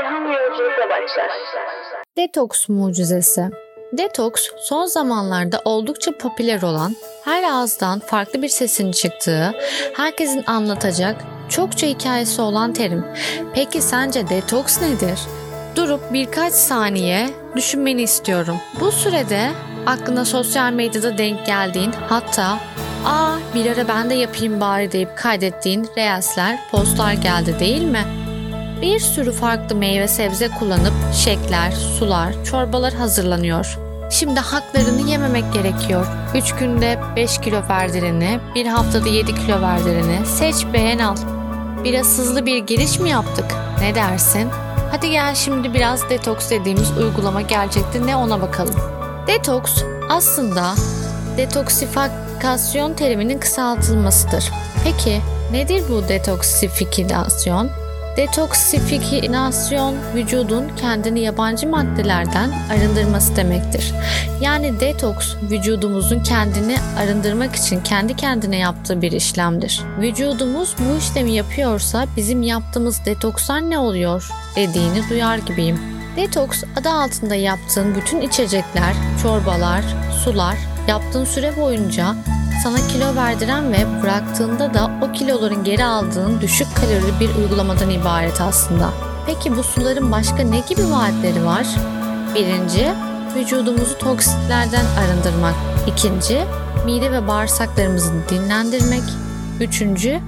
ilham yolculuğuna başlar. Detoks mucizesi Detoks son zamanlarda oldukça popüler olan, her ağızdan farklı bir sesin çıktığı, herkesin anlatacak çokça hikayesi olan terim. Peki sence detoks nedir? Durup birkaç saniye düşünmeni istiyorum. Bu sürede aklına sosyal medyada denk geldiğin hatta ''Aa bir ara ben de yapayım bari'' deyip kaydettiğin reelsler, postlar geldi değil mi? Bir sürü farklı meyve sebze kullanıp şekler, sular, çorbalar hazırlanıyor. Şimdi haklarını yememek gerekiyor. 3 günde 5 kilo verdireni, bir haftada 7 kilo verdireni seç beğen al. Biraz hızlı bir giriş mi yaptık? Ne dersin? Hadi gel şimdi biraz detoks dediğimiz uygulama gerçekte ne ona bakalım. Detoks aslında detoksifikasyon teriminin kısaltılmasıdır. Peki nedir bu detoksifikasyon? Detoksifikasyon vücudun kendini yabancı maddelerden arındırması demektir. Yani detoks vücudumuzun kendini arındırmak için kendi kendine yaptığı bir işlemdir. Vücudumuz bu işlemi yapıyorsa bizim yaptığımız detokslar ne oluyor dediğini duyar gibiyim. Detoks adı altında yaptığın bütün içecekler, çorbalar, sular yaptığın süre boyunca sana kilo verdiren ve bıraktığında da o kiloların geri aldığın düşük kalorili bir uygulamadan ibaret aslında. Peki bu suların başka ne gibi vaatleri var? Birinci, vücudumuzu toksitlerden arındırmak. İkinci, mide ve bağırsaklarımızı dinlendirmek. Üçüncü,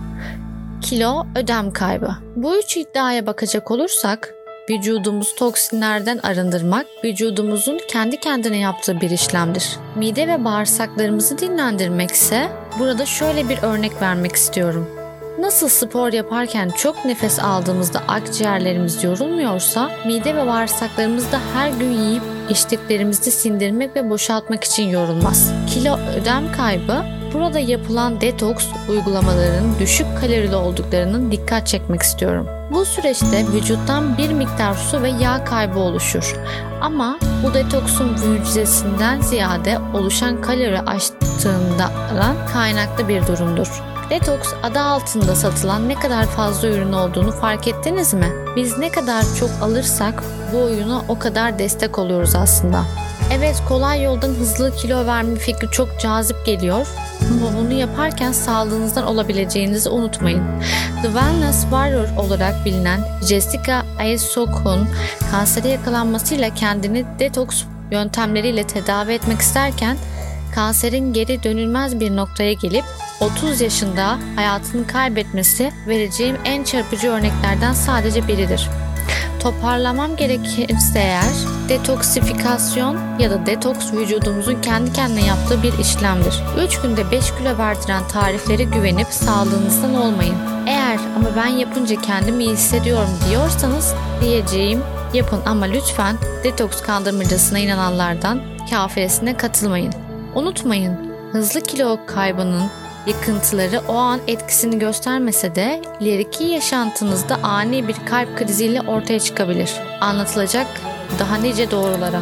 kilo ödem kaybı. Bu üç iddiaya bakacak olursak Vücudumuzu toksinlerden arındırmak, vücudumuzun kendi kendine yaptığı bir işlemdir. Mide ve bağırsaklarımızı dinlendirmek ise burada şöyle bir örnek vermek istiyorum. Nasıl spor yaparken çok nefes aldığımızda akciğerlerimiz yorulmuyorsa, mide ve bağırsaklarımız da her gün yiyip içtiklerimizi sindirmek ve boşaltmak için yorulmaz. Kilo ödem kaybı Burada yapılan detoks uygulamalarının düşük kalorili olduklarının dikkat çekmek istiyorum. Bu süreçte vücuttan bir miktar su ve yağ kaybı oluşur. Ama bu detoksun mucizesinden ziyade oluşan kalori aştığından kaynaklı bir durumdur. Detoks adı altında satılan ne kadar fazla ürün olduğunu fark ettiniz mi? Biz ne kadar çok alırsak bu oyuna o kadar destek oluyoruz aslında. Evet kolay yoldan hızlı kilo verme fikri çok cazip geliyor ama bunu yaparken sağlığınızdan olabileceğinizi unutmayın. The Wellness Warrior olarak bilinen Jessica Ayesok'un kansere yakalanmasıyla kendini detoks yöntemleriyle tedavi etmek isterken kanserin geri dönülmez bir noktaya gelip 30 yaşında hayatını kaybetmesi vereceğim en çarpıcı örneklerden sadece biridir. Toparlamam gerekirse eğer detoksifikasyon ya da detoks vücudumuzun kendi kendine yaptığı bir işlemdir. 3 günde 5 kilo verdiren tariflere güvenip sağlığınızdan olmayın. Eğer ama ben yapınca kendimi iyi hissediyorum diyorsanız diyeceğim yapın ama lütfen detoks kandırmacasına inananlardan kafiresine katılmayın. Unutmayın hızlı kilo kaybının Yıkıntıları o an etkisini göstermese de ileriki yaşantınızda ani bir kalp kriziyle ortaya çıkabilir. Anlatılacak daha nice doğrulara.